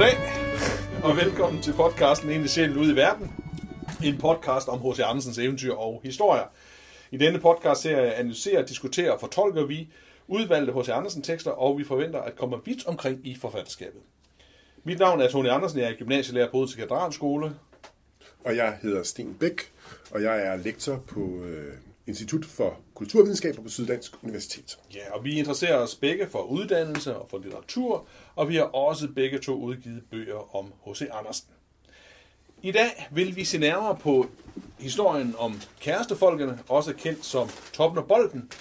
Goddag, og velkommen til podcasten En sjældent ud i verden. En podcast om H.C. Andersens eventyr og historier. I denne podcast serie analyserer, diskuterer og fortolker vi udvalgte H.C. Andersen tekster, og vi forventer at komme vidt omkring i forfatterskabet. Mit navn er Tony Andersen, jeg er gymnasielærer på Odense Katedralskole. Og jeg hedder Sten Bæk, og jeg er lektor på øh, Institut for Kulturvidenskaber på Syddansk Universitet. Ja, og vi interesserer os begge for uddannelse og for litteratur, og vi har også begge to udgivet bøger om H.C. Andersen. I dag vil vi se nærmere på historien om kærestefolkene, også kendt som Toppen og Bolden.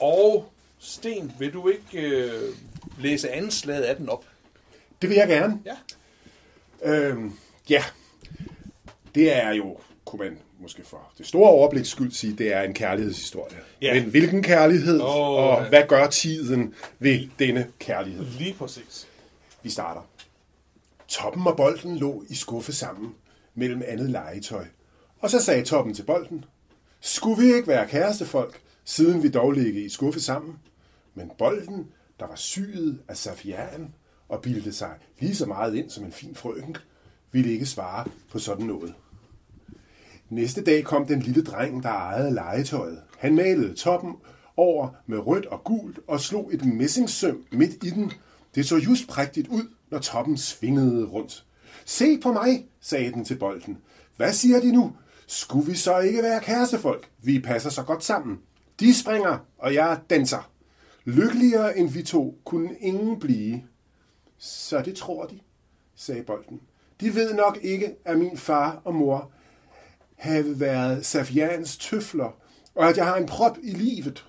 Og Sten, vil du ikke øh, læse anslaget af den op? Det vil jeg gerne. Ja. Øhm, ja, det er jo, kunne man måske for det store overbliks skyld sige, det er en kærlighedshistorie. Ja. Men hvilken kærlighed, Åh, og ja. hvad gør tiden ved denne kærlighed? Lige præcis. Vi starter. Toppen og bolden lå i skuffe sammen mellem andet legetøj. Og så sagde Toppen til bolden, skulle vi ikke være kærestefolk, siden vi dog ligge i skuffe sammen? Men bolden, der var syet af safian og bildte sig lige så meget ind som en fin frøken, ville ikke svare på sådan noget. Næste dag kom den lille dreng, der ejede legetøjet. Han malede toppen over med rødt og gult og slog et messingsøm midt i den. Det så just prægtigt ud, når toppen svingede rundt. Se på mig, sagde den til bolden. Hvad siger de nu? Skulle vi så ikke være kærestefolk? Vi passer så godt sammen. De springer, og jeg danser. Lykkeligere end vi to kunne ingen blive. Så det tror de, sagde bolden. De ved nok ikke, at min far og mor have været Safians tøfler, og at jeg har en prop i livet.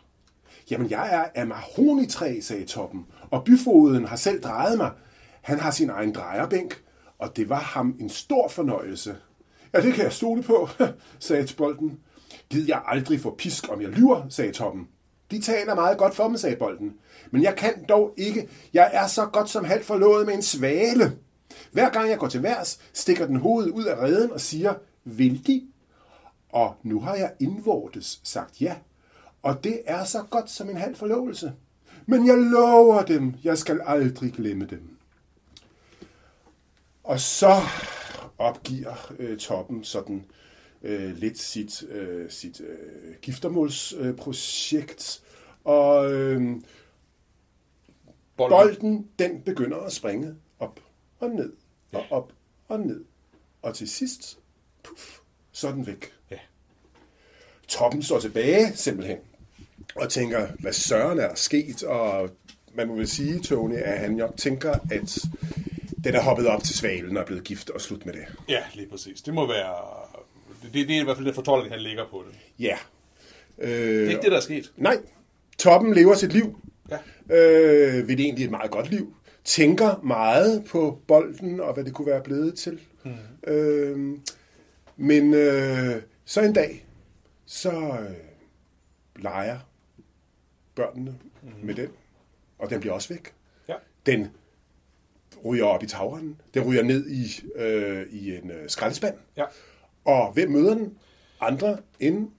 Jamen, jeg er af mahonitræ, sagde Toppen, og byfoden har selv drejet mig. Han har sin egen drejerbænk, og det var ham en stor fornøjelse. Ja, det kan jeg stole på, sagde bolden. Gid jeg aldrig få pisk, om jeg lyver, sagde Toppen. De taler meget godt for mig, sagde bolden. Men jeg kan dog ikke. Jeg er så godt som halvt forlovet med en svale. Hver gang jeg går til værs, stikker den hovedet ud af reden og siger, vil de? Og nu har jeg indvortes sagt ja. Og det er så godt som en halv forlovelse. Men jeg lover dem, jeg skal aldrig glemme dem. Og så opgiver øh, Toppen sådan øh, lidt sit, øh, sit øh, giftermålsprojekt. Øh, og øh, Bolden. bolden, den begynder at springe op og ned, og op og ned. Og til sidst, puff, så er den væk. Ja. Toppen står tilbage simpelthen og tænker, hvad søren er sket? Og man må vel sige, Tony, at han jo tænker, at den er hoppet op til svalen og er blevet gift og slut med det. Ja, lige præcis. Det må være... Det, det er i hvert fald den fortolkning, han lægger på det. Ja. Øh, Det er ikke det, der er sket. Nej, Toppen lever sit liv. Ja. Øh, ved det egentlig et meget godt liv. Tænker meget på bolden og hvad det kunne være blevet til. Mm. Øh, men øh, så en dag, så øh, leger børnene mm. med den, og den bliver også væk. Ja. Den ryger op i tagrenden. Den ryger ned i, øh, i en øh, skraldespand. Ja. Og hvem møder den? Andre end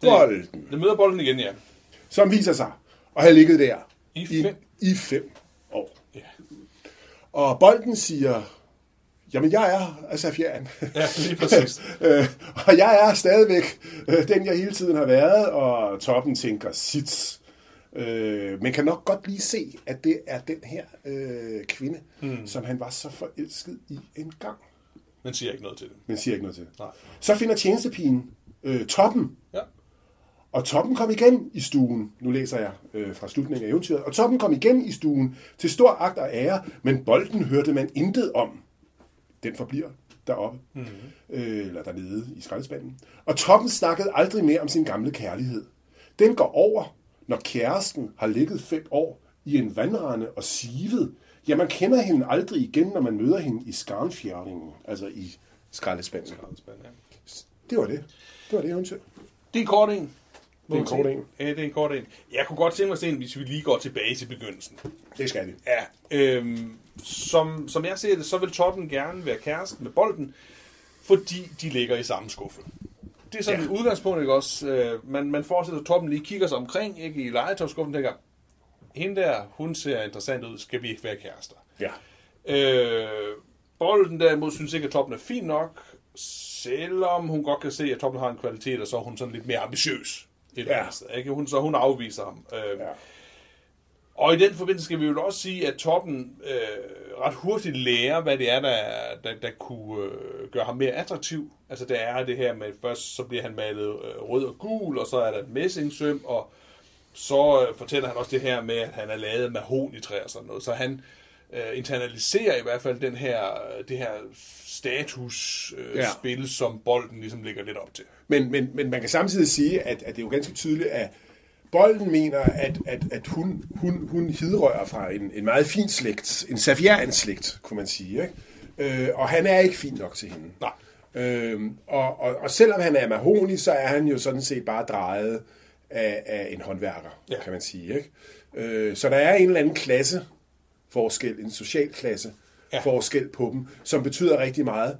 bolden Den møder bolden igen, ja. som viser sig at have ligget der I i, fem. i fem år. Ja, Og bolden siger, jamen jeg er af Safian. ja lige præcis. øh, og jeg er stadigvæk øh, den, jeg hele tiden har været, og toppen tænker sit. Øh, men kan nok godt lige se, at det er den her øh, kvinde, mm. som han var så forelsket i en gang. Men siger ikke noget til det. Men siger ikke noget til. Nej. Så finder tjenestepigen øh, toppen Ja. Og Toppen kom igen i stuen. Nu læser jeg øh, fra slutningen af eventyret. Og Toppen kom igen i stuen til stor agt og ære, men bolden hørte man intet om. Den forbliver deroppe, mm-hmm. øh, eller dernede i skraldespanden. Og Toppen snakkede aldrig mere om sin gamle kærlighed. Den går over, når kæresten har ligget fem år i en vandrende og sivet. Ja, man kender hende aldrig igen, når man møder hende i skarnfjerdingen, altså i skraldespanden. Ja. Det var det. Det var det eventyr. Det er kort en. Det er en kort en. Ja, det er en kort en. Jeg kunne godt tænke mig, Sten, hvis vi lige går tilbage til begyndelsen. Det skal det. Ja, øhm, som, som jeg ser det, så vil Toppen gerne være kæresten med bolden, fordi de ligger i samme skuffe. Det er sådan Ja. et udgangspunkt, ikke også? Øh, man, man forestiller, at Toppen lige kigger sig omkring, ikke i legetøjskuffen, tænker, hende der, hun ser interessant ud, skal vi ikke være kærester? Ja. Øh, bolden derimod synes ikke, at toppen er fin nok, selvom hun godt kan se, at toppen har en kvalitet, og så er hun sådan lidt mere ambitiøs. Et Ja. Sted, ikke? Hun, så hun afviser ham. Øh, Ja. ja. Og i den forbindelse skal vi jo også sige, at Toppen øh, ret hurtigt lærer, hvad det er, der, der, der kunne øh, gøre ham mere attraktiv. Altså det er det her med, først så bliver han malet øh, rød og gul, og så er der et messingsøm, og så øh, fortæller han også det her med, at han er lavet af mahonitræ og sådan noget. Så han øh, internaliserer i hvert fald den her, øh, det her statusspil, øh, Ja. spil, som bolden ligesom ligger lidt op til. Men, men, men man kan samtidig sige, at, at det er jo ganske tydeligt, at Bolden mener, at, at, at hun, hun, hun hidrører fra en, en meget fin slægt, en safianslægt, kunne man sige. Ikke? Øh, og han er ikke fin nok til hende. Nej. Øhm, og, og, og selvom han er mahoni, så er han jo sådan set bare drejet af, af en håndværker. Ja. kan man sige. Ikke? Øh, så der er en eller anden klasse forskel, en social klasse ja. Forskel på dem, som betyder rigtig meget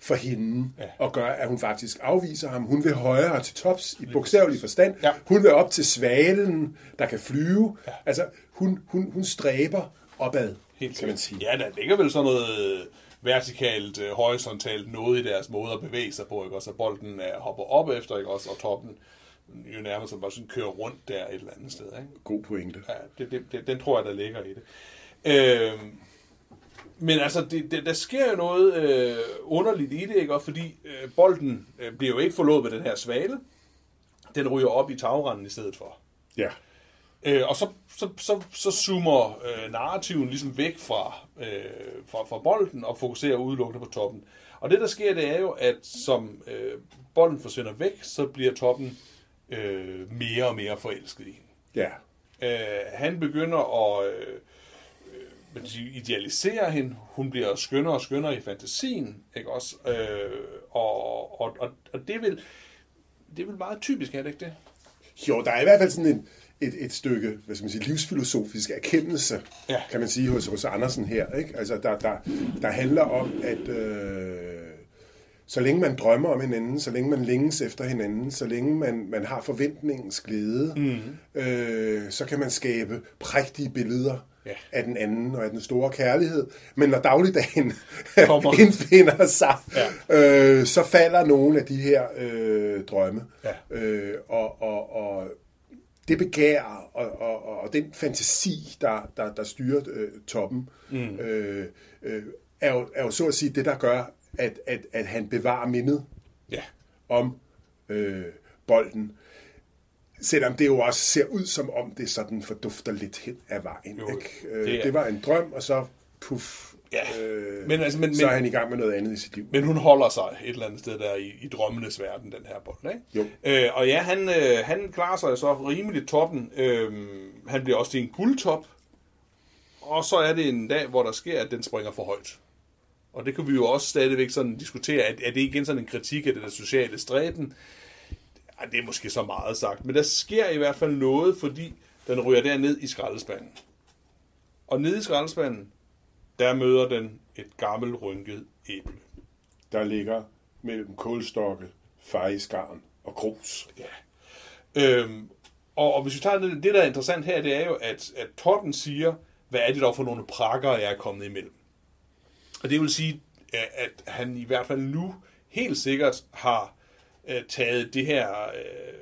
for hende, ja. Og gør, at hun faktisk afviser ham. Hun vil højere til tops, i bogstavelig forstand. Ja. Hun vil op til svalen, der kan flyve. Ja. Altså, hun, hun, hun stræber opad, Helt kan man sige. Ja, der ligger vel sådan noget øh, vertikalt, øh, horisontalt noget i deres måde at bevæge sig på, ikke også? At bolden er, hopper op efter, ikke også? Og toppen jo nærmest bare sådan kører rundt der et eller andet sted, ikke? God pointe. Ja, det, det, det, den tror jeg, der ligger i det. Øh, men altså, det, det, der sker jo noget øh, underligt i det, ikke? Og fordi øh, bolden øh, bliver jo ikke forlået med den her svale. Den ryger op i tagranden i stedet for. Ja. Øh, og så, så, så, så zoomer øh, narrativen ligesom væk fra, øh, fra, fra bolden og fokuserer udelukkende på toppen. Og det, der sker, det er jo, at som øh, bolden forsvinder væk, så bliver toppen øh, mere og mere forelsket i hende. Ja. Øh, han begynder at øh, øh, hvad kan sige, idealisere hende. Hun bliver skønnere og skønnere i fantasien, ikke også? Øh, og, og, og, og det er vel det er vel meget typisk, er det ikke det? Jo, der er i hvert fald sådan en, et, et stykke hvad skal man sige, livsfilosofisk erkendelse, Ja. kan man sige, hos, hos Andersen her. Ikke? Altså, der, der, der handler om, at øh, så længe man drømmer om hinanden, så længe man længes efter hinanden, så længe man, man har forventningens glæde, mm. øh, så kan man skabe prægtige billeder Ja. af den anden og af den store kærlighed. Men når dagligdagen indfinder sig, Ja. øh, så falder nogle af de her øh, drømme. Ja. Øh, og, og, og det begær og, og, og, og den fantasi, der, der, der styrer øh, toppen, mm. øh, øh, er, jo, er jo så at sige det, der gør, at, at, at han bevarer mindet Ja. om øh, bolden. Selvom det jo også ser ud, som om det sådan fordufter lidt hen ad vejen. Jo, ikke? Øh, det er- det var en drøm, og så puff, Ja. øh, Men altså, men- så er han i gang med noget andet i sit liv. Men hun holder sig et eller andet sted der i, i drømmenes verden, den her bold, ikke? Jo. Øh, og ja, han, øh, han klarer sig så rimeligt toppen. Øh, han bliver også til en guldtop. Og så er det en dag, hvor der sker, at den springer for højt. Og det kan vi jo også stadigvæk sådan diskutere. Er, er det igen sådan en kritik af det der sociale stræben? Ej, det er måske så meget sagt. Men der sker i hvert fald noget, fordi den ryger derned i skraldespanden. Og nede i skraldespanden, der møder den et gammelt rynket æble. Der ligger mellem kålstokke, fejsgarn og grus. Øhm, og, og hvis vi tager det, det, der er interessant her, det er jo, at, at Totten siger, hvad er det dog for nogle prakker, jeg er kommet imellem. Og det vil sige, at, han i hvert fald nu helt sikkert har øh, taget det her øh,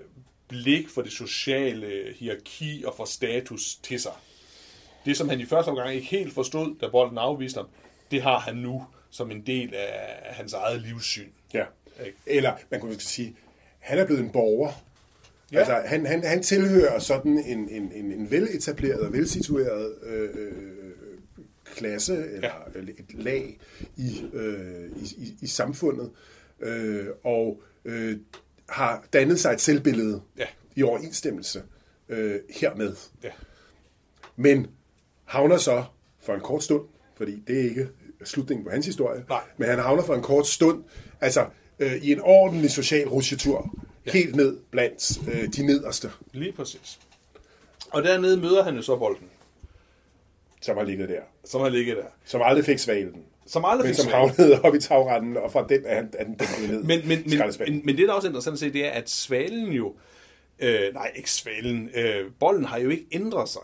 blik for det sociale hierarki og for status til sig. Det, som han i første omgang ikke helt forstod, da bolden afviste ham, det har han nu som en del af hans eget livssyn. Ja. Ikke? Eller man kunne måske sige, han er blevet en borger. Ja. Ja. Altså, han, han, han tilhører sådan en, en, en, en veletableret og velsitueret øh, øh, klasse eller ja. et lag i, øh, i, i, i samfundet, øh, og øh, har dannet sig et selvbillede Ja. i overensstemmelse øh, hermed. Ja. Men havner så for en kort stund, fordi det er ikke slutningen på hans historie, Nej. men han havner for en kort stund, altså øh, i en ordentlig social rusjetur, ja. helt ned blandt øh, de nederste, Lige præcis. Og dernede møder han jo så bolden, som har ligget der. som har ligget der. Som aldrig fik svalen, Som aldrig men fik som svag. havnede op i tagranden, og fra den er han, den dækket ned. Men, men, men, men, men det, der er også interessant at se, det er, at svalen jo... Øh, nej, ikke svalen. Øh, bolden har jo ikke ændret sig.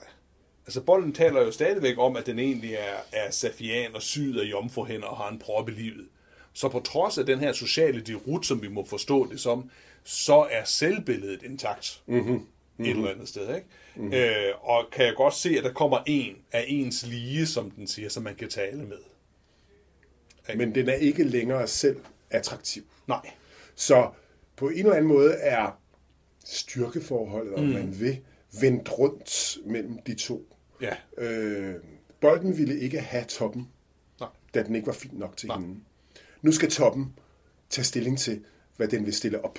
Altså bolden taler jo stadigvæk om, at den egentlig er, er safian og syd af jomfruhænder og har en prop i livet. Så på trods af den her sociale derut, som vi må forstå det som, så er selvbilledet intakt. Mm-hmm. Mm-hmm. Et eller andet sted, ikke? Mm-hmm. Øh, og kan jeg godt se, at der kommer en af ens lige, som den siger, som man kan tale med. Men den er ikke længere selv attraktiv. Nej. Så på en eller anden måde er styrkeforholdet, om mm. man vil, vendt rundt mellem de to. Ja. Øh, bolden ville ikke have toppen, Nej. da den ikke var fin nok til Nej. hende. Nu skal toppen tage stilling til, hvad den vil stille op.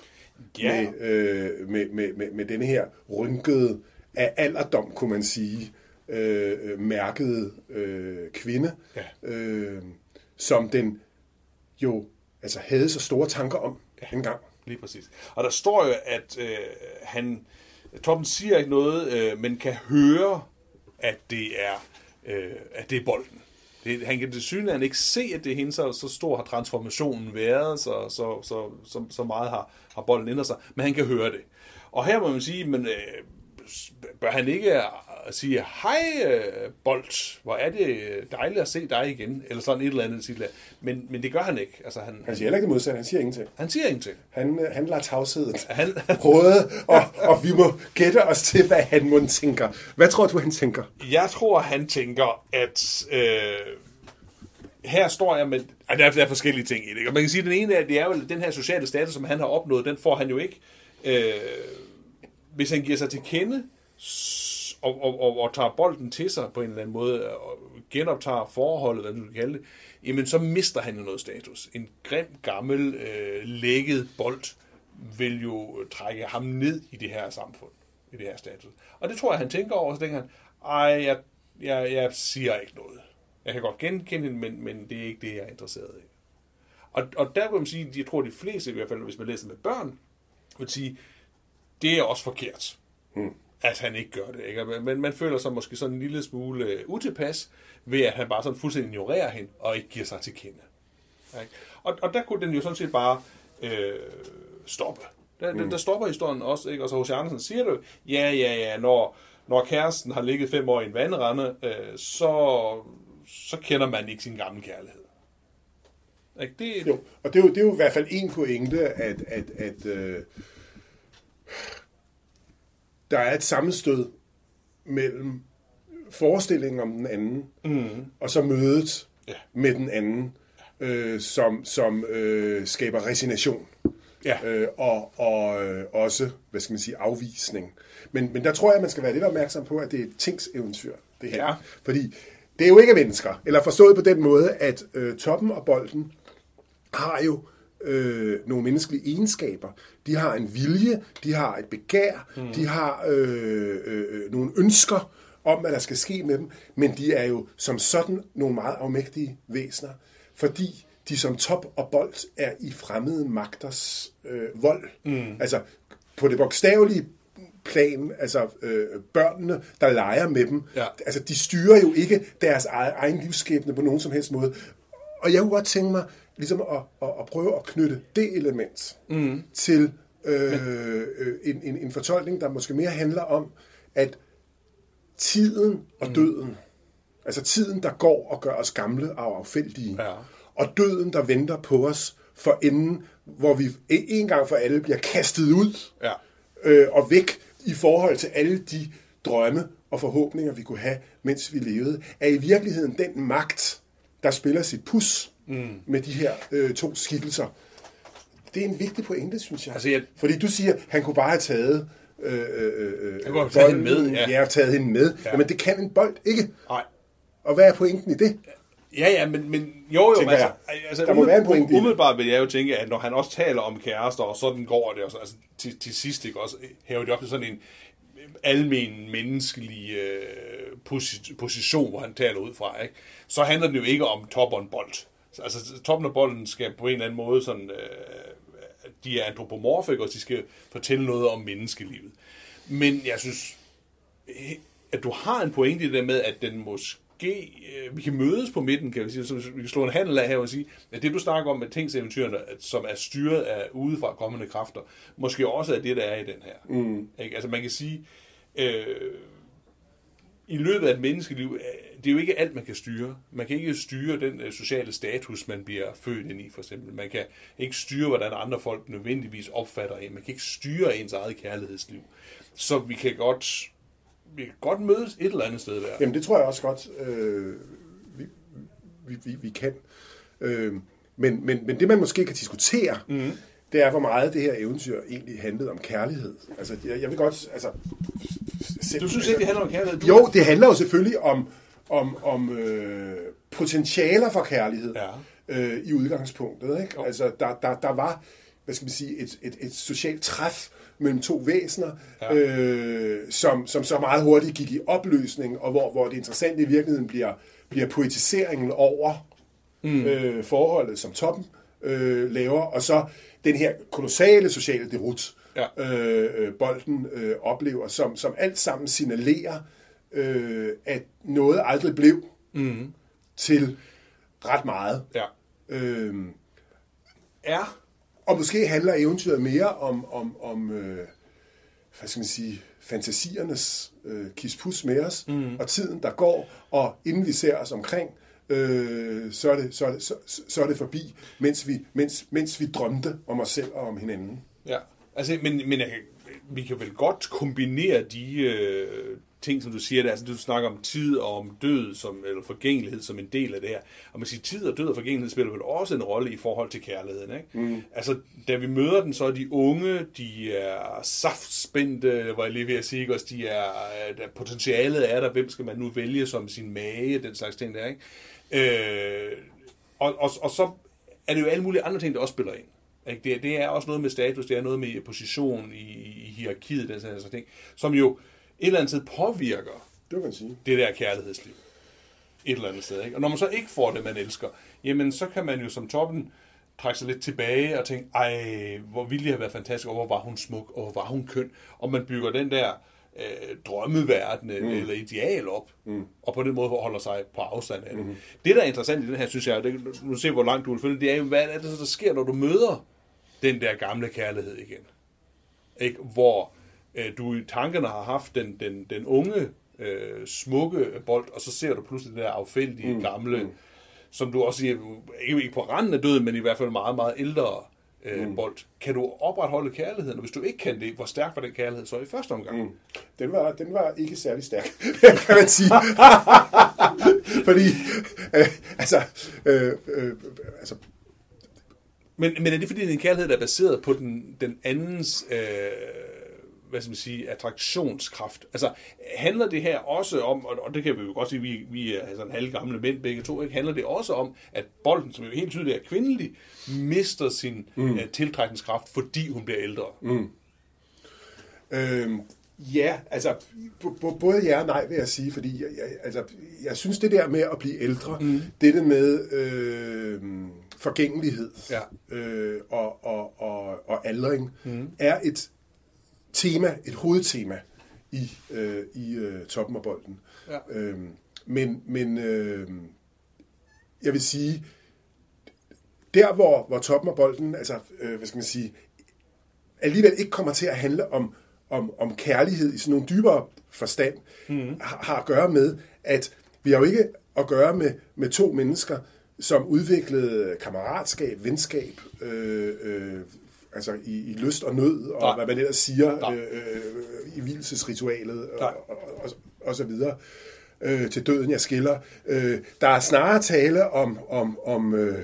Ja. Med, øh, med, med, med, med denne her rynkede af alderdom, kunne man sige, øh, mærkede øh, kvinde, Ja. øh, som den jo altså havde så store tanker om ja. engang. Lige præcis. Og der står jo, at øh, han, Torben siger ikke noget, øh, men kan høre, at det er, øh, at det er bolden. Det, han kan desynligvis ikke se, at det er hende, så, så stor har transformationen været, så, så, så, så, så meget har, har bolden ændret sig, men han kan høre det. Og her må man sige, men øh, bør han ikke sige, hej øh, Bold, hvor er det dejligt at se dig igen, eller sådan et eller andet. Sige, men, men det gør han ikke. Altså, han, Han siger heller ikke det modsatte, han siger ingenting. han siger ingenting. Han, øh, han lader tavsheden Han, råde, og, og vi må gætte os til, hvad han må tænker. Hvad tror du, han tænker? Jeg tror, han tænker, at øh, her står jeg med... Ej, der, er, der er forskellige ting i det. Og man kan sige, at den ene er, det er jo den her sociale status, som han har opnået, den får han jo ikke. Øh, hvis han giver sig til kende, og, og, og, og tager bolden til sig på en eller anden måde, øh, og genoptager forholdet, hvad du vil kalde det, jamen så mister han jo noget status. En grim, gammel, øh, lækket bold vil jo trække ham ned i det her samfund, i det her status. Og det tror jeg, han tænker over, så tænker han, ej, jeg, jeg, jeg siger ikke noget. Jeg kan godt genkende det, men, men det er ikke det, jeg er interesseret i. Og, og der vil man sige, jeg tror, de fleste, i hvert fald hvis man læser med børn, vil sige, det er også forkert, hmm at han ikke gør det. Ikke? Men man, føler sig måske sådan en lille smule øh, utilpas, ved at han bare sådan fuldstændig ignorerer hende, og ikke giver sig til kende. Ikke? Og, og der kunne den jo sådan set bare øh, stoppe. Der, mm. der, der stopper historien også, ikke? og så H.C. Andersen siger det ja, ja, ja, når, når kæresten har ligget fem år i en vandrende, øh, så, så kender man ikke sin gamle kærlighed. Ikke? Det, Jo, og det er jo, det er jo i hvert fald en pointe, at, at, at øh, der er et sammenstød mellem forestillingen om den anden, mm. og så mødet Ja. med den anden, øh, som, som øh, skaber resignation. Ja. Øh, og og øh, også, hvad skal man sige, afvisning. Men, men der tror jeg, man skal være lidt opmærksom på, at det er et tingseventyr, det her. Ja. Fordi det er jo ikke mennesker, eller forstået på den måde, at øh, toppen og bolden har jo øh, nogle menneskelige egenskaber. De har en vilje, de har et begær, mm. de har øh, øh, nogle ønsker om, hvad der skal ske med dem, men de er jo som sådan nogle meget afmægtige væsener, fordi de som top og bold er i fremmede magters øh, vold. Mm. Altså på det bogstavelige plan, altså øh, børnene, der leger med dem, Ja. altså de styrer jo ikke deres egen, egen livsskæbne på nogen som helst måde. Og jeg kunne godt tænke mig ligesom at, at, at prøve at knytte det element mm. til øh, øh, en, en, en fortolkning, der måske mere handler om, at tiden og døden, altså tiden, der går og gør os gamle og affældige, Ja. og døden, der venter på os for enden, hvor vi en gang for alle bliver kastet ud Ja. øh, og væk i forhold til alle de drømme og forhåbninger, vi kunne have, mens vi levede, er i virkeligheden den magt, der spiller sit pus mm. med de her øh, to skikkelser. Det er en vigtig pointe, synes jeg. Altså, jeg- Fordi du siger, han kunne bare have taget øh, øh, øh, Han kunne have taget hende bolden. med, ja. ja. taget hende med. Ja. Ja. Jamen, det kan en bold ikke. Nej. Og hvad er pointen i det? Ja, ja, men, men jo, jo, Tænker altså, jeg. altså Der må være en pointe umiddelbart vil jeg jo tænke, at når han også taler om kærester, og sådan går det, og så, altså, til, til sidst ikke, også hæver det op til sådan en almen menneskelig øh, posi- position, hvor han taler ud fra, ikke? så handler det jo ikke om top og en bold. Så, Altså, toppen af bolden skal på en eller anden måde sådan, øh, de er antropomorfe, og de skal fortælle noget om menneskelivet. Men jeg synes, at du har en pointe i det der med, at den måske, øh, vi kan mødes på midten, kan vi sige, så vi kan slå en handel af her og sige, at det du snakker om med tingseventyrene, som er styret af udefra kommende kræfter, måske også er det, der er i den her. Mm. Ikke? Altså man kan sige, øh, i løbet af et menneskeliv, øh, det er jo ikke alt, man kan styre. Man kan ikke styre den øh, sociale status, man bliver født ind i, for eksempel. Man kan ikke styre, hvordan andre folk nødvendigvis opfatter en. Man kan ikke styre ens eget kærlighedsliv. Så vi kan godt, vi kan godt mødes et eller andet sted der. Jamen, det tror jeg også godt, øh, vi, vi, vi, vi kan. Øh, men, men, men det, man måske kan diskutere, mm. Det er, hvor meget det her eventyr egentlig handlede om kærlighed. Altså, jeg, jeg vil godt... Altså, Du synes ikke, det handler om kærlighed? Du Jo, det handler jo selvfølgelig om, om, om øh, potentialer for kærlighed Ja. øh, i udgangspunktet. Ikke? Jo. Altså, der, der, der var hvad skal man sige, et, et, et socialt træf mellem to væsener, ja. øh, som, som så meget hurtigt gik i opløsning, og hvor, hvor det interessante i virkeligheden bliver, bliver poetiseringen over mm. øh, forholdet, som toppen øh, laver, og så den her kolossale sociale derut, Ja. øh, øh, bolden øh, oplever, som, som alt sammen signalerer, øh, at noget aldrig blev Mm. til ret meget. Ja. Øh, Er og måske handler eventyret mere om, om, om øh, hvad skal man sige, fantasiernes øh, kispus med os, mm. og tiden, der går, og inden vi ser os omkring, øh, så, er det, så, er det, så, så er det forbi, mens vi, mens, mens vi drømte om os selv og om hinanden. Ja, altså, men, men jeg, vi kan vel godt kombinere de øh, ting, som du siger der. Altså, du snakker om tid og om død, som, eller forgængelighed som en del af det her. Og man siger, tid og død og forgængelighed spiller vel også en rolle i forhold til kærligheden, ikke? Mm. Altså, da vi møder den, så er de unge, de er saftspændte, var jeg lige ved at sige? Også de er, øh, der potentialet er der, hvem skal man nu vælge som sin mage, den slags ting der, ikke? Øh, og, og, og så er det jo alle mulige andre ting, der også spiller ind. Ikke? Det, det er også noget med status, det er noget med position i, i hierarkiet, den slags ting, som jo et eller andet sted påvirker Det kan sige. det der kærlighedsliv. Et eller andet sted. Ikke? Og når man så ikke får det, man elsker, jamen så kan man jo som toppen trække sig lidt tilbage og tænke, ej, hvor ville det have været fantastisk, og hvor var hun smuk, og hvor var hun køn. Og man bygger den der øh, drømmeverden mm. eller ideal op, mm. og på den måde holder sig på afstand af det. Mm. Det, der er interessant i den her, synes jeg, det, nu ser hvor langt du vil følge, det er jo, hvad er det, der sker, når du møder den der gamle kærlighed igen. Ikke? Hvor øh, du i tankerne har haft den, den, den unge, øh, smukke bold, og så ser du pludselig den der affældige, mm. gamle, mm. som du også siger, ikke, ikke på randen af døden, men i hvert fald meget, meget ældre øh, mm. bold. Kan du opretholde kærligheden? Og hvis du ikke kan det, hvor stærk var den kærlighed så i første omgang? Mm. Den var, den var ikke særlig stærk, kan man sige. Fordi, øh, altså, øh, øh, altså, Men, men er det fordi, det er en kærlighed, der er baseret på den, den andens øh, hvad skal man sige, attraktionskraft? Altså, handler det her også om, og, og det kan vi jo godt sige, vi, vi er sådan halvgamle mænd begge to, ikke? handler det også om, at bolden, som jo helt tydeligt er kvindelig, mister sin mm. øh, tiltrækningskraft, fordi hun bliver ældre? Mm. øh, ja, altså, b- b- både ja og nej vil jeg sige, fordi jeg, jeg, altså, jeg synes det der med at blive ældre, mm. det der med øh, forgængelighed Ja. øh, og, og, og, og aldring, mm. er et tema, et hovedtema i, øh, i øh, toppen af bolden. Ja. Øhm, men men øh, jeg vil sige, der hvor, hvor toppen af bolden, altså, øh, hvad skal man sige, alligevel ikke kommer til at handle om, om, om kærlighed i sådan nogle dybere forstand, mm. har, har at gøre med, at vi har jo ikke at gøre med, med to mennesker, som udviklede kammeratskab, venskab, øh, øh, altså i, i lyst og nød, og Nej. hvad man ellers siger Nej. øh, øh, i hvilesesritualet, og, og, og, og så videre. Øh, til døden jeg skiller. Øh, der er snarere tale om, om, om, øh,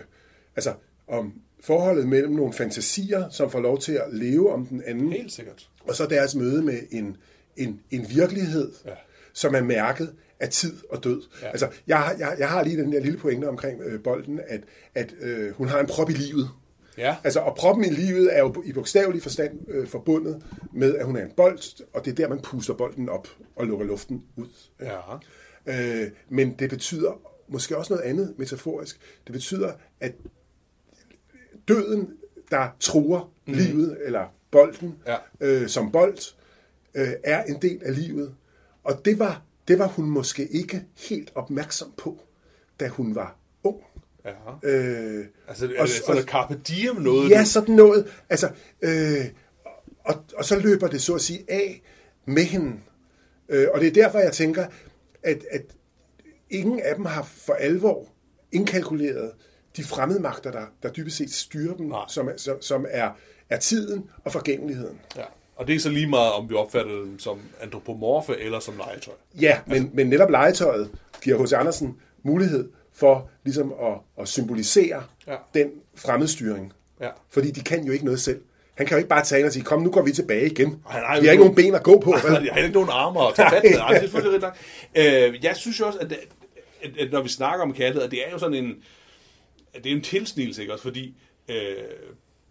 altså, om forholdet mellem nogle fantasier, som får lov til at leve om den anden, Helt sikkert. og så deres møde med en, en, en virkelighed, Ja. som er mærket af tid og død. Ja. Altså, jeg, har- jeg, jeg har lige den der lille pointe omkring øh, bolden, at, at øh, hun har en prop i livet. Ja. Altså, og proppen i livet er jo i bogstavelig forstand øh, forbundet med, at hun er en bold, og det er der, man puster bolden op og lukker luften ud. Ja. Øh, men det betyder måske også noget andet metaforisk. Det betyder, at døden, der truer mm. livet, eller bolden, Ja. øh, som bold, øh, er en del af livet. Og det var, det var hun måske ikke helt opmærksom på, da hun var. Ja. Øh, Altså, og- sådan noget carpe diem noget? Ja, sådan noget. Altså, øh, og, og så løber det så at sige af med hende. Øh, og det er derfor, jeg tænker, at, at ingen af dem har for alvor indkalkuleret de fremmede magter, der, der dybest set styrer dem, Nej. som, som, som er, er tiden og forgængeligheden. Ja. Og det er så lige meget, om vi opfatter dem som antropomorfe eller som legetøj. Ja, men, men netop legetøjet giver H.C. Andersen mulighed for ligesom at, at symbolisere Ja. den fremmedstyring. Ja. Fordi de kan jo ikke noget selv. Han kan jo ikke bare ind og sige, kom, nu går vi tilbage igen. Ej, nej, vi har ikke nogen ben at gå på. Jeg vel? har ikke nogen armer at tage fat med. Ej, det er. Øh, jeg synes jo også, at, at, at, når vi snakker om kærlighed, at det er jo sådan en, det er en tilsnigelse, ikke også? Fordi øh,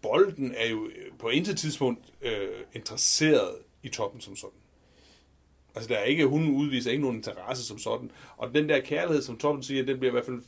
bolden er jo på intet tidspunkt øh, interesseret i toppen som sådan. Altså, der er ikke, hun udviser ikke nogen interesse som sådan. Og den der kærlighed, som Toppen siger, den bliver i hvert fald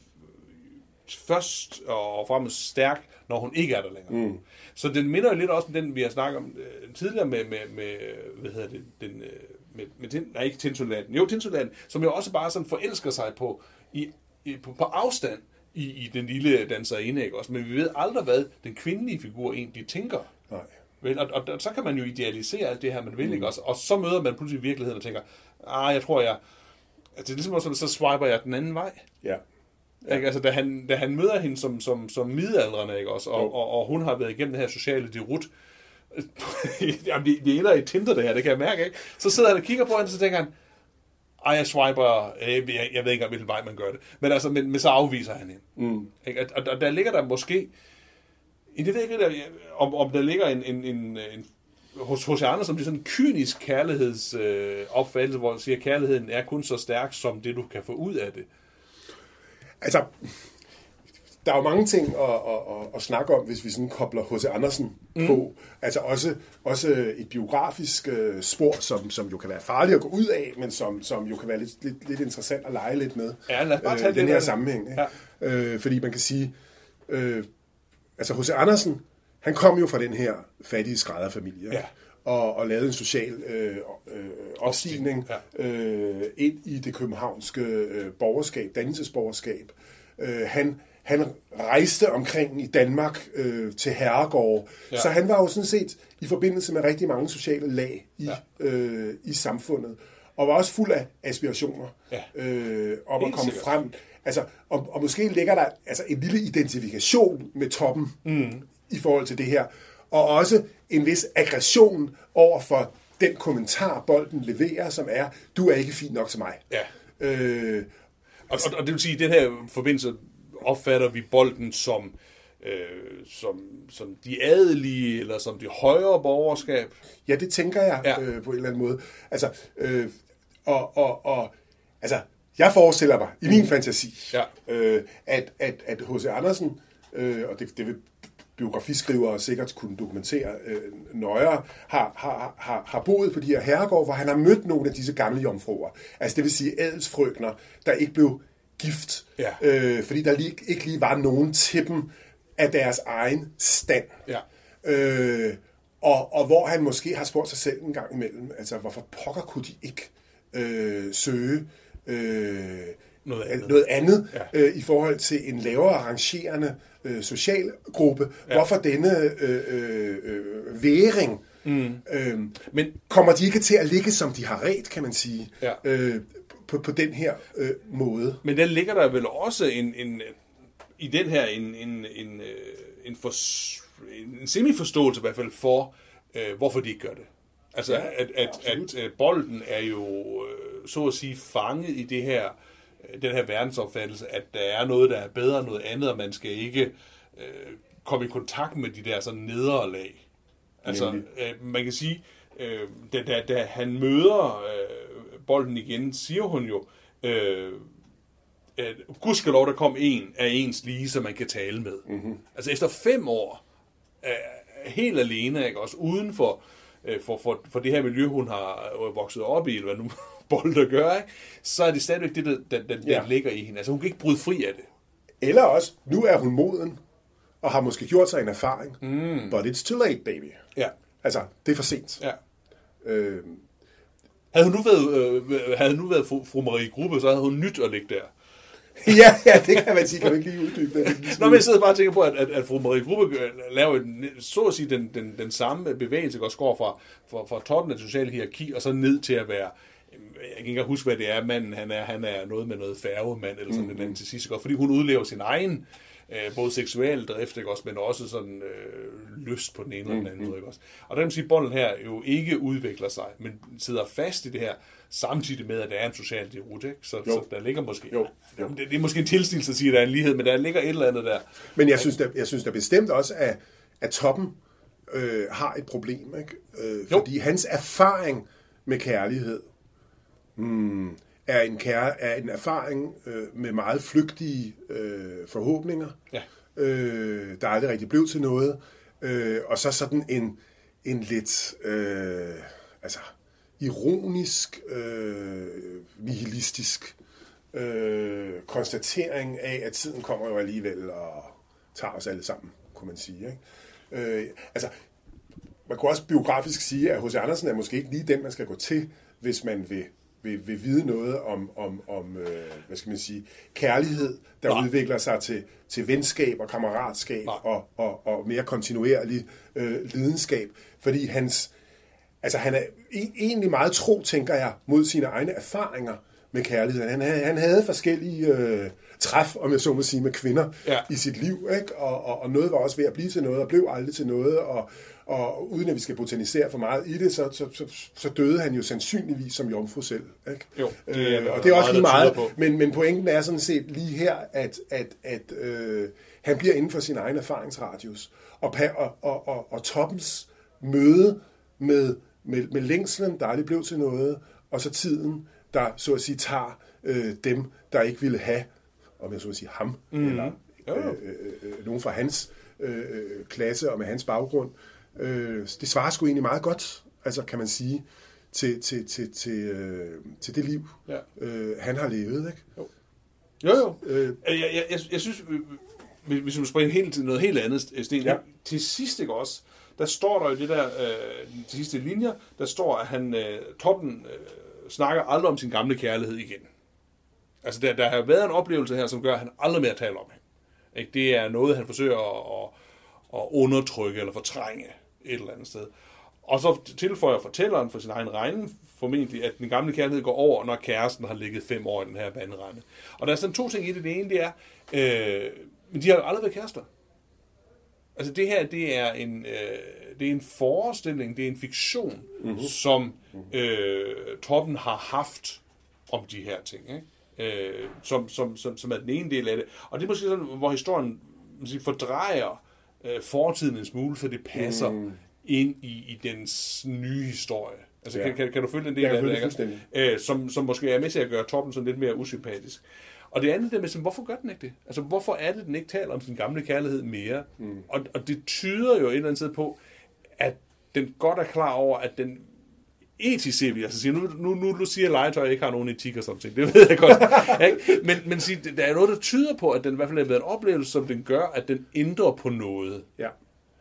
først og fremmest stærk, når hun ikke er der længere. Mm. Så den minder jo lidt også om den, vi har snakket om øh, tidligere med, med, med, hvad hedder det, den, øh, med, med tin, nej, ikke Tinsolanden, jo, Tinsolanden, som jo også bare sådan forelsker sig på, i, i, på, på afstand i, i den lille danserinde, ikke også? Men vi ved aldrig, hvad den kvindelige figur egentlig tænker. Nej. Vel, og, og, og, så kan man jo idealisere alt det her, man vil, ikke også? Og så møder man pludselig virkeligheden og tænker, ah, jeg tror, jeg... Altså, det er ligesom også, så swiper jeg den anden vej. Ja. Ja. Ikke? Altså, da han, da han møder hende som, som, som midaldrende, ikke også? Og, Jo. og, og, hun har været igennem det her sociale derut. Jamen, det, det ender i Tinder, det her, det kan jeg mærke, ikke? Så sidder han og kigger på hende, og så tænker han, ej, jeg swiper, øh, jeg, jeg, jeg ved ikke hvilken vej man gør det. Men altså, men, men så afviser han hende. Mm. Ikke? Og, og, og der ligger der måske, det ved jeg ikke, der, om, om der ligger en, en, en, en hos H.C. Andersen, det er sådan en kynisk kærlighedsopfattelse, øh, hvor han siger, at kærligheden er kun så stærk, som det, du kan få ud af det. Altså, der er jo mange ting at, at, at, at snakke om, hvis vi sådan kobler H.C. Andersen mm. på. Altså også, også et biografisk øh, spor, som, som jo kan være farligt at gå ud af, men som, som jo kan være lidt, lidt, lidt interessant at lege lidt med. Ja, lad os bare tage øh, den her sammenhæng. Ikke? Ja. Øh, fordi man kan sige, øh, altså H.C. Andersen, han kom jo fra den her fattige skrædderfamilie. Ja. Og, og lavede en social øh, øh, opstigning Ja. øh, ind i det københavnske øh, borgerskab, dannelsesborgerskab. Øh, han, han rejste omkring i Danmark øh, til herregårde, Ja. så han var jo sådan set i forbindelse med rigtig mange sociale lag i, ja. øh, i samfundet, og var også fuld af aspirationer Ja. øh, om Helt at komme sikkert. frem. Altså, og, og måske ligger der altså, en lille identifikation med toppen mm. i forhold til det her, og også en vis aggression over for den kommentar, bolden leverer, som er, du er ikke fin nok til mig. Ja. Øh, Og, og, og det vil sige, at i den her forbindelse opfatter vi bolden som, øh, som, som de adelige, eller som det højere borgerskab. Ja, det tænker jeg ja. øh, på en eller anden måde. Altså, øh, og, og, og, altså, jeg forestiller mig i min fantasi, Ja. øh, at at at H.C. Andersen, øh, og det, det vil biografiskrivere sikkert kunne dokumentere øh, nøjere, har, har, har, har boet på de her herregård, hvor han har mødt nogle af disse gamle jomfruer. Altså det vil sige adelsfrøkner, der ikke blev gift, Ja. øh, fordi der lige, ikke lige var nogen til dem af deres egen stand. Ja. Øh, og, og hvor han måske har spurgt sig selv en gang imellem, altså hvorfor pokker kunne de ikke øh, søge øh, Noget andet. noget andet Ja. øh, i forhold til en lavere rangerende øh, social gruppe. Ja. Hvorfor denne øh, øh, øh, væring? Mm. Øh, Men kommer de ikke til at ligge, som de har ret, kan man sige, Ja. øh, på, på den her øh, måde? Men der ligger der vel også en, en i den her en, en, en, øh, en, for, en semiforståelse i hvert fald for, øh, hvorfor de ikke gør det. Altså, ja, at, at, absolut. at, at bolden er jo, øh, så at sige, fanget i det her, øh, den her verdensopfattelse, at der er noget, der er bedre end noget andet, og man skal ikke øh, komme i kontakt med de der sådan nedre lag. Altså, øh, man kan sige, øh, da, da, da han møder øh, bolden igen, siger hun jo, øh, at gudskelov, der kom en af ens lige, som man kan tale med. Mm-hmm. Altså efter fem år, øh, helt alene, ikke? også uden for, øh, for, for, for det her miljø, hun har øh, vokset op i, eller hvad nu bolden der gør, ikke? så er det stadigvæk det, der, der, der, der Ja. ligger i hende. Altså hun kan ikke bryde fri af det. Eller også, nu er hun moden, og har måske gjort sig en erfaring. Mm. But it's too late, baby. Ja. Altså, det er for sent. ja. Øh, Havde hun nu været, øh, havde hun nu været fru, fru Marie Gruppe, så havde hun nyt at ligge der. ja, ja, det kan man sige. Kan du ikke lige uddybe det? Nå, men jeg sidder bare og tænker på, at, at, at fru Marie Gruppe øh, laver en, så at sige den, den, den samme bevægelse, der går fra, fra, fra toppen af det sociale hierarki, og så ned til at være jeg kan ikke huske, hvad det er, manden han er. Han er noget med noget færgemand, eller sådan mm. noget til sidst. Fordi hun udlever sin egen, øh, både seksuel drift, ikke også, men også sådan øh, lyst på den ene eller den anden måde. Ikke også? Og der kan man sige, at bånden her jo ikke udvikler sig, men sidder fast i det her, samtidig med, at der er en social derute. Ikke? Så, Jo. så der ligger måske... Jo, jo. Det, det er måske en tilsnigelse at sige, at der er en lighed, men der ligger et eller andet der. Men jeg synes da, jeg synes da bestemt også, at, at toppen øh, har et problem. Ikke? Øh, Jo. fordi hans erfaring med kærlighed mm, er, en kær, er en erfaring øh, med meget flygtige øh, forhåbninger, Ja. øh, der aldrig rigtig blev til noget. Øh, og så sådan en, en lidt øh, altså, ironisk, øh, nihilistisk øh, konstatering af, at tiden kommer jo alligevel og tager os alle sammen, kunne man sige. Ikke? Øh, altså, man kunne også biografisk sige, at H.C. Andersen er måske ikke lige den, man skal gå til, hvis man vil, vil, vil vide noget om, om, om øh, hvad skal man sige, kærlighed, der Nej. Udvikler sig til, til venskab og kammeratskab og, og, og mere kontinuerlig øh, lidenskab. Fordi hans, altså han er e- egentlig meget tro, tænker jeg, mod sine egne erfaringer med kærlighed. Han, havde- han havde forskellige øh, træf, om jeg så må sige, med kvinder Ja. i sit liv, ikke? Og, og, og noget var også ved at blive til noget, og blev aldrig til noget, og, og uden at vi skal botanisere for meget i det, så, så, så, så døde han jo sandsynligvis som jomfru selv. Ikke? Jo, det er øh, og det er også lige meget, på. men, men pointen er sådan set lige her, at, at, at øh, han bliver inden for sin egen erfaringsradius. Og, og, og, og, og toppens møde med, med, med længslen, der aldrig blev til noget, og så tiden, der så at sige tager øh, dem, der ikke ville have, om jeg så at sige ham, mm. eller Jo, jo. øh, øh, øh, nogen fra hans øh, øh, klasse og med hans baggrund. Øh, det svarer sgu egentlig meget godt, altså kan man sige, til, til, til, til, øh, til det liv, Ja. øh, han har levet. Ikke? Jo, jo. Øh, Jeg, jeg, jeg, jeg synes, hvis vi springer helt til noget helt andet, Sten, Ja. ja. til sidst ikke også, der står der jo det der, øh, de sidste linjer, der står, at han, øh, toppen øh, snakker aldrig om sin gamle kærlighed igen. Altså, der, der har været en oplevelse her, som gør, at han aldrig mere taler om hende. Ikke? Det er noget, han forsøger at, at, at undertrykke eller fortrænge et eller andet sted. Og så tilføjer fortælleren for sin egen regning formentlig, at den gamle kærlighed går over, når kæresten har ligget fem år i den her vandrende. Og der er sådan to ting i det. Det ene, det er, øh, men de har jo aldrig været kærester. Altså det her, det er en, øh, det er en forestilling, det er en fiktion, mm-hmm. som øh, toppen har haft om de her ting, ikke? Øh, som, som, som, som er den ene del af det. Og det er måske sådan, hvor historien siger, fordrejer øh, fortiden en smule, så det passer mm. ind i, i dens nye historie. Altså, Ja. kan, kan, kan du følge den del Jeg af det? det øh, som, som måske er med til at gøre toppen sådan lidt mere usympatisk. Og det andet der med, sådan, hvorfor gør den ikke det? Altså, hvorfor er det, den ikke taler om sin gamle kærlighed mere? Mm. Og, og det tyder jo et eller andet sted på, at den godt er klar over, at den etisk set, vil jeg så sige, nu, nu, nu, nu siger legetøj, at jeg ikke har nogen etik og sådan ting, det ved jeg godt. ikke? Men, men sig, der er noget, der tyder på, at den i hvert fald har været en oplevelse, som den gør, at den ændrer på noget. ja.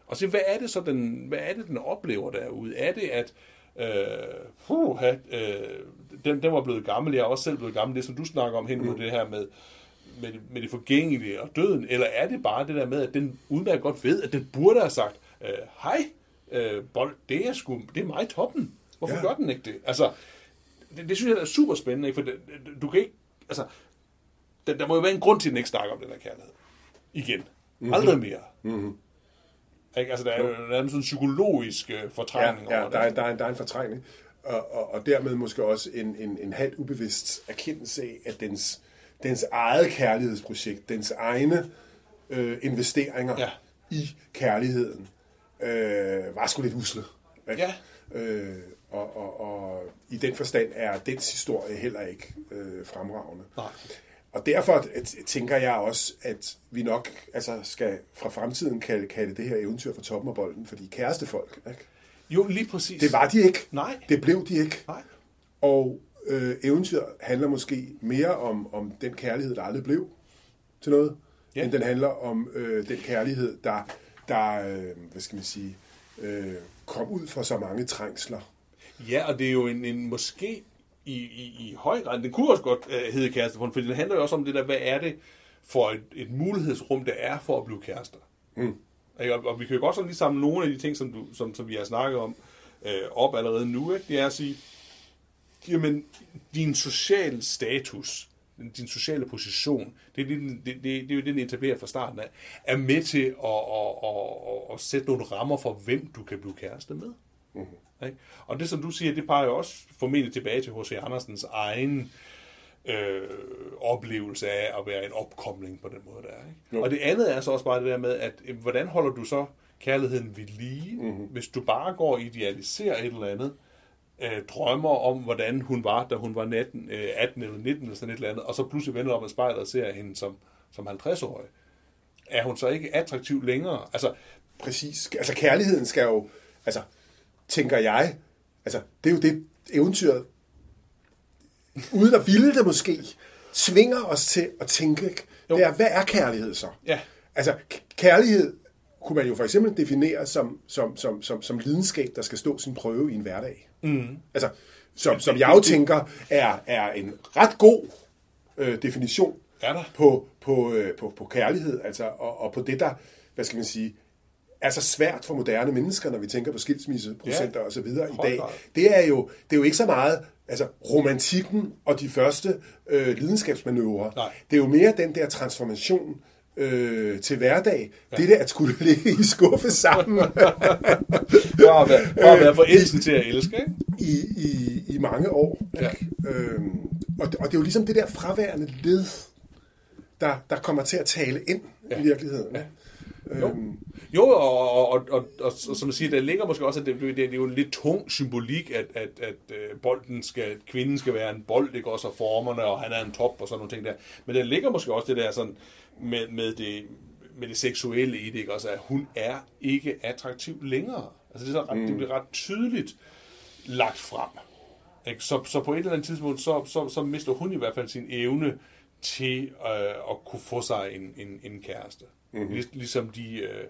Og så, hvad er det så, den, hvad er det, den oplever derude? Er det, at øh, puh, øh, den, den var blevet gammel, jeg er også selv blevet gammel, det som du snakker om hen mod det her med, med, med det forgængelige og døden, eller er det bare det der med, at den udmærket godt ved, at den burde have sagt, øh, hej, øh, bold, det er, sgu, det er mig toppen. Hvorfor Ja. ja. gør den ikke det? Altså, det, det synes jeg er super spændende, ikke? for det, du kan ikke, altså, der, der må jo være en grund til, at den ikke snakker om den her kærlighed. Igen. Mm-hmm. Aldrig mere. Mm-hmm. Ikke? Altså, der er jo der er en sådan psykologisk øh, Ja, fortrængning ja over der, er, der, er, der er en fortrængning, og, og, og dermed måske også en, en, en halvt ubevidst erkendelse af, at dens, dens eget kærlighedsprojekt, dens egne øh, investeringer Ja. i kærligheden, øh, var sgu lidt usle. ikke? Ja. Øh, og, og, og i den forstand er dens historie heller ikke øh, fremragende. Nej. Og derfor tænker jeg også, at vi nok altså, skal fra fremtiden kalde, kalde det her eventyr for toppen af bolden, fordi kærestefolk, ikke? Jo, lige præcis. Det var de ikke. Nej. Det blev de ikke. Nej. Og øh, eventyr handler måske mere om, om den kærlighed, der aldrig blev til noget, Ja. end den handler om øh, den kærlighed, der, der øh, hvad skal man sige, øh, kom ud fra så mange trængsler. Ja, og det er jo en, en måske i, i, i høj grad, den kunne også godt uh, hedde kærestefond, for det handler jo også om det der, hvad er det for et, et mulighedsrum, der er for at blive kærester. Mm. Og, og vi kan jo godt sådan lige samle nogle af de ting, som, du, som, som vi har snakket om øh, op allerede nu, ikke? det er at sige, jamen, din sociale status, din sociale position, det er, det, det, det, det er jo det, den etablerer fra starten af, er med til at, at, at, at sætte nogle rammer for, hvem du kan blive kæreste med. Mm-hmm. Ikke? Og det, som du siger, det peger jo også formentlig tilbage til H.C. Andersens egen øh, oplevelse af at være en opkomling på den måde, der er. Ikke? Jo. Og det andet er så også bare det der med, at øh, hvordan holder du så kærligheden ved lige, Mhm. mm-hmm. hvis du bare går og idealiserer et eller andet, øh, drømmer om, hvordan hun var, da hun var 19, øh, 18 eller 19 eller sådan et eller andet, og så pludselig vender op med spejlet og ser hende som, som 50-årig. Er hun så ikke attraktiv længere? Altså, Præcis. Altså kærligheden skal jo, altså, tænker jeg, altså, det er jo det eventyret, uden at ville det måske, tvinger os til at tænke, det er, hvad er kærlighed så? Ja. Altså, kærlighed kunne man jo for eksempel definere som, som, som, som, som lidenskab, der skal stå sin prøve i en hverdag. Mm. Altså, som, som jeg jo tænker, er, er en ret god øh, definition Er der? på, på, øh, på, på kærlighed, altså, og, og på det, der, hvad skal man sige, er så svært for moderne mennesker, når vi tænker på skilsmisseprocenter Ja. og så videre i dag. Det er jo det er jo ikke så meget altså romantikken og de første øh, lidenskabsmanøvrer. Nej. Det er jo mere den der transformation øh, til hverdag. Ja. Det der at skulle ligge i skuffe sammen Fra at være, fra at være forelsket til at elske, ikke? i, i, i mange år. Ja. Ikke? Øhm, og, det- og det er jo ligesom det der fraværende led, der, der kommer til at tale ind ja. i virkeligheden. Ja. Øhm, Jo, og, og, og, og, og, og som jeg siger, der ligger måske også, at det, det, det er jo en lidt tung symbolik, at, at, at øh, bolden skal, kvinden skal være en bold, ikke også, og formerne, og han er en top, og sådan nogle ting der. Men der ligger måske også det der sådan, med, med, det, med det seksuelle i det, ikke også, at hun er ikke attraktiv længere. Altså det, er så ret, mm. det bliver ret tydeligt lagt frem. Ikke? Så, så på et eller andet tidspunkt, så, så, så mister hun i hvert fald sin evne til øh, at kunne få sig en, en, en kæreste. Mm-hmm. Lig, ligesom de, øh,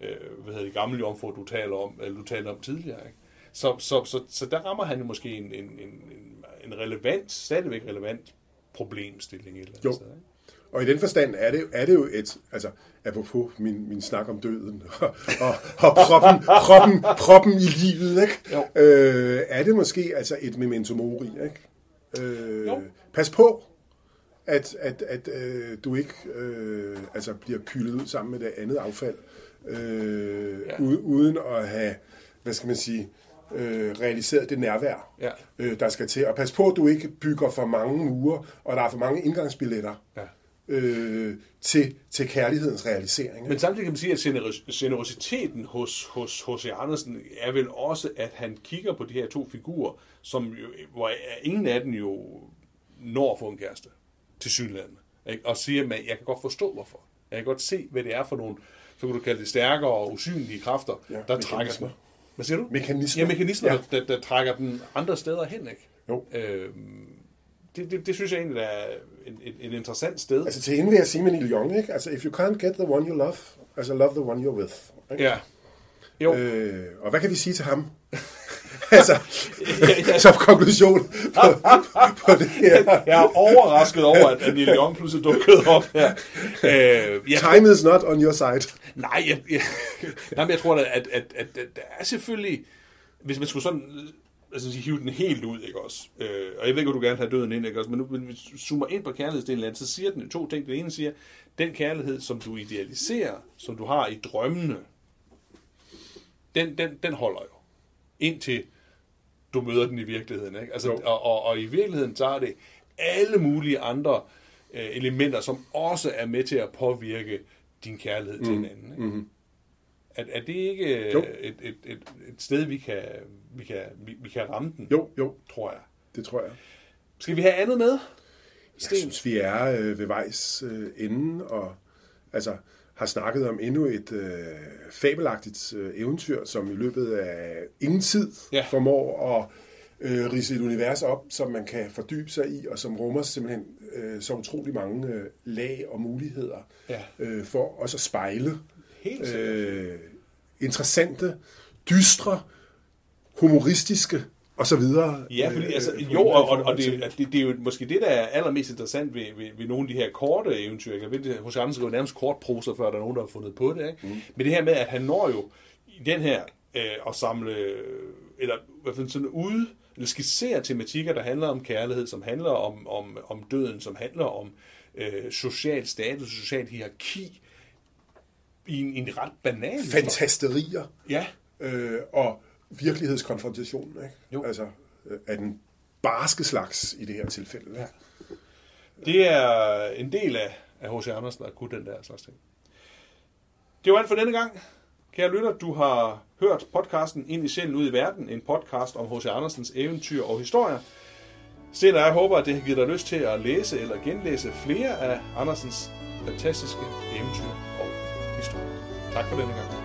øh, hvad hedder de gamle jomfruer, du taler om, eller du talte om tidligere. Ikke? Så, så, så, så der rammer han jo måske en, en, en, en, en relevant, stadigvæk relevant problemstilling et eller andet Jo. sted. Ikke? Og i den forstand er det, er det jo et, altså apropos min, min snak om døden, og, og, og proppen, proppen, proppen i livet, ikke? Jo. Øh, er det måske altså et memento mori, ikke? Øh, Jo. pas på, at, at, at øh, du ikke øh, altså bliver kylet ud sammen med det andet affald, øh, Ja. uden at have, hvad skal man sige, øh, realiseret det nærvær, Ja. øh, der skal til. Og pas på, at du ikke bygger for mange mure, og der er for mange indgangsbilletter Ja. øh, til, til kærlighedens realisering. Men samtidig kan man sige, at generositeten hos, hos H.C. Andersen er vel også, at han kigger på de her to figurer, som jo, hvor ingen af dem jo når at få en kæreste til synlandet. Ikke? Og siger, at jeg kan godt forstå, hvorfor. Jeg kan godt se, hvad det er for nogle, så kan du kalde det stærkere og usynlige kræfter, Ja, der trækker den. Hvad siger du? Mekanismer. Ja, mekanismer, Ja. Der, der, trækker den andre steder hen, ikke? Jo. Øhm, det, det, det, synes jeg egentlig er et, et, et interessant sted. Altså til hende vil jeg sige med Neil Young, ikke? Altså, if you can't get the one you love, altså love the one you're with. Ikke? ja. Jo. Øh, og hvad kan vi sige til ham? altså, som konklusion på, på det her. Jeg er overrasket over, at Neil Young pludselig dukkede op her. Øh, jeg, Time is not on your side. nej, jeg, jeg, nej, men jeg tror, at, at, at, at, at der er selvfølgelig, hvis man skulle sådan altså, hive den helt ud, ikke også? Øh, og jeg ved ikke, hvor du gerne vil have døden ind, ikke også? Men nu, hvis du zoomer ind på kærlighedsdelen af det, så siger den to ting. Det ene siger, den kærlighed, som du idealiserer, som du har i drømmene, den, den, den holder jo. Indtil du møder den i virkeligheden. Ikke? Altså, Jo. og, og, og i virkeligheden, så er det alle mulige andre øh, elementer, som også er med til at påvirke din kærlighed til hinanden. Ikke? Mm-hmm. Er, er det ikke øh, Jo. et, et, et, et sted, vi kan, vi, kan, vi, vi kan ramme den, Jo, jo, tror jeg. det tror jeg. Skal vi have andet med? Jeg synes, vi er øh, ved vejs øh, ende, og altså har snakket om endnu et øh, fabelagtigt øh, eventyr, som i løbet af ingen tid Ja. formår at øh, rise et univers op, som man kan fordybe sig i, og som rummer simpelthen øh, så utrolig mange øh, lag og muligheder Ja. øh, for også at spejle Helt øh, interessante, dystre, humoristiske og så videre. Ja, fordi øh, altså, øh, jo, og, og, og det, det, det er jo måske det, der er allermest interessant ved, ved, ved nogle af de her korte eventyr. Jeg ved, hos Andersen skriver nærmest kort prosa, før der er nogen, der har fundet på det. Ikke? Mm. Men det her med, at han når jo i den her øh, at samle, eller i hvert fald sådan ude, eller skitsere tematikker, der handler om kærlighed, som handler om, om, om døden, som handler om øh, social status, social hierarki, i en, i en ret banal. Fantasterier Ja, øh, og virkelighedskonfrontation. Ikke? Jo. Altså øh, af den barske slags i det her tilfælde. Ikke? det er en del af af H.C. Andersen at kunne den der slags ting. Det var alt for denne gang. Kære lytter, du har hørt podcasten Ind i sjælen ud i verden, en podcast om H.C. Andersens eventyr og historier. Sten og jeg håber, at det har givet dig lyst til at læse eller genlæse flere af Andersens fantastiske eventyr og historier. Tak for denne gang.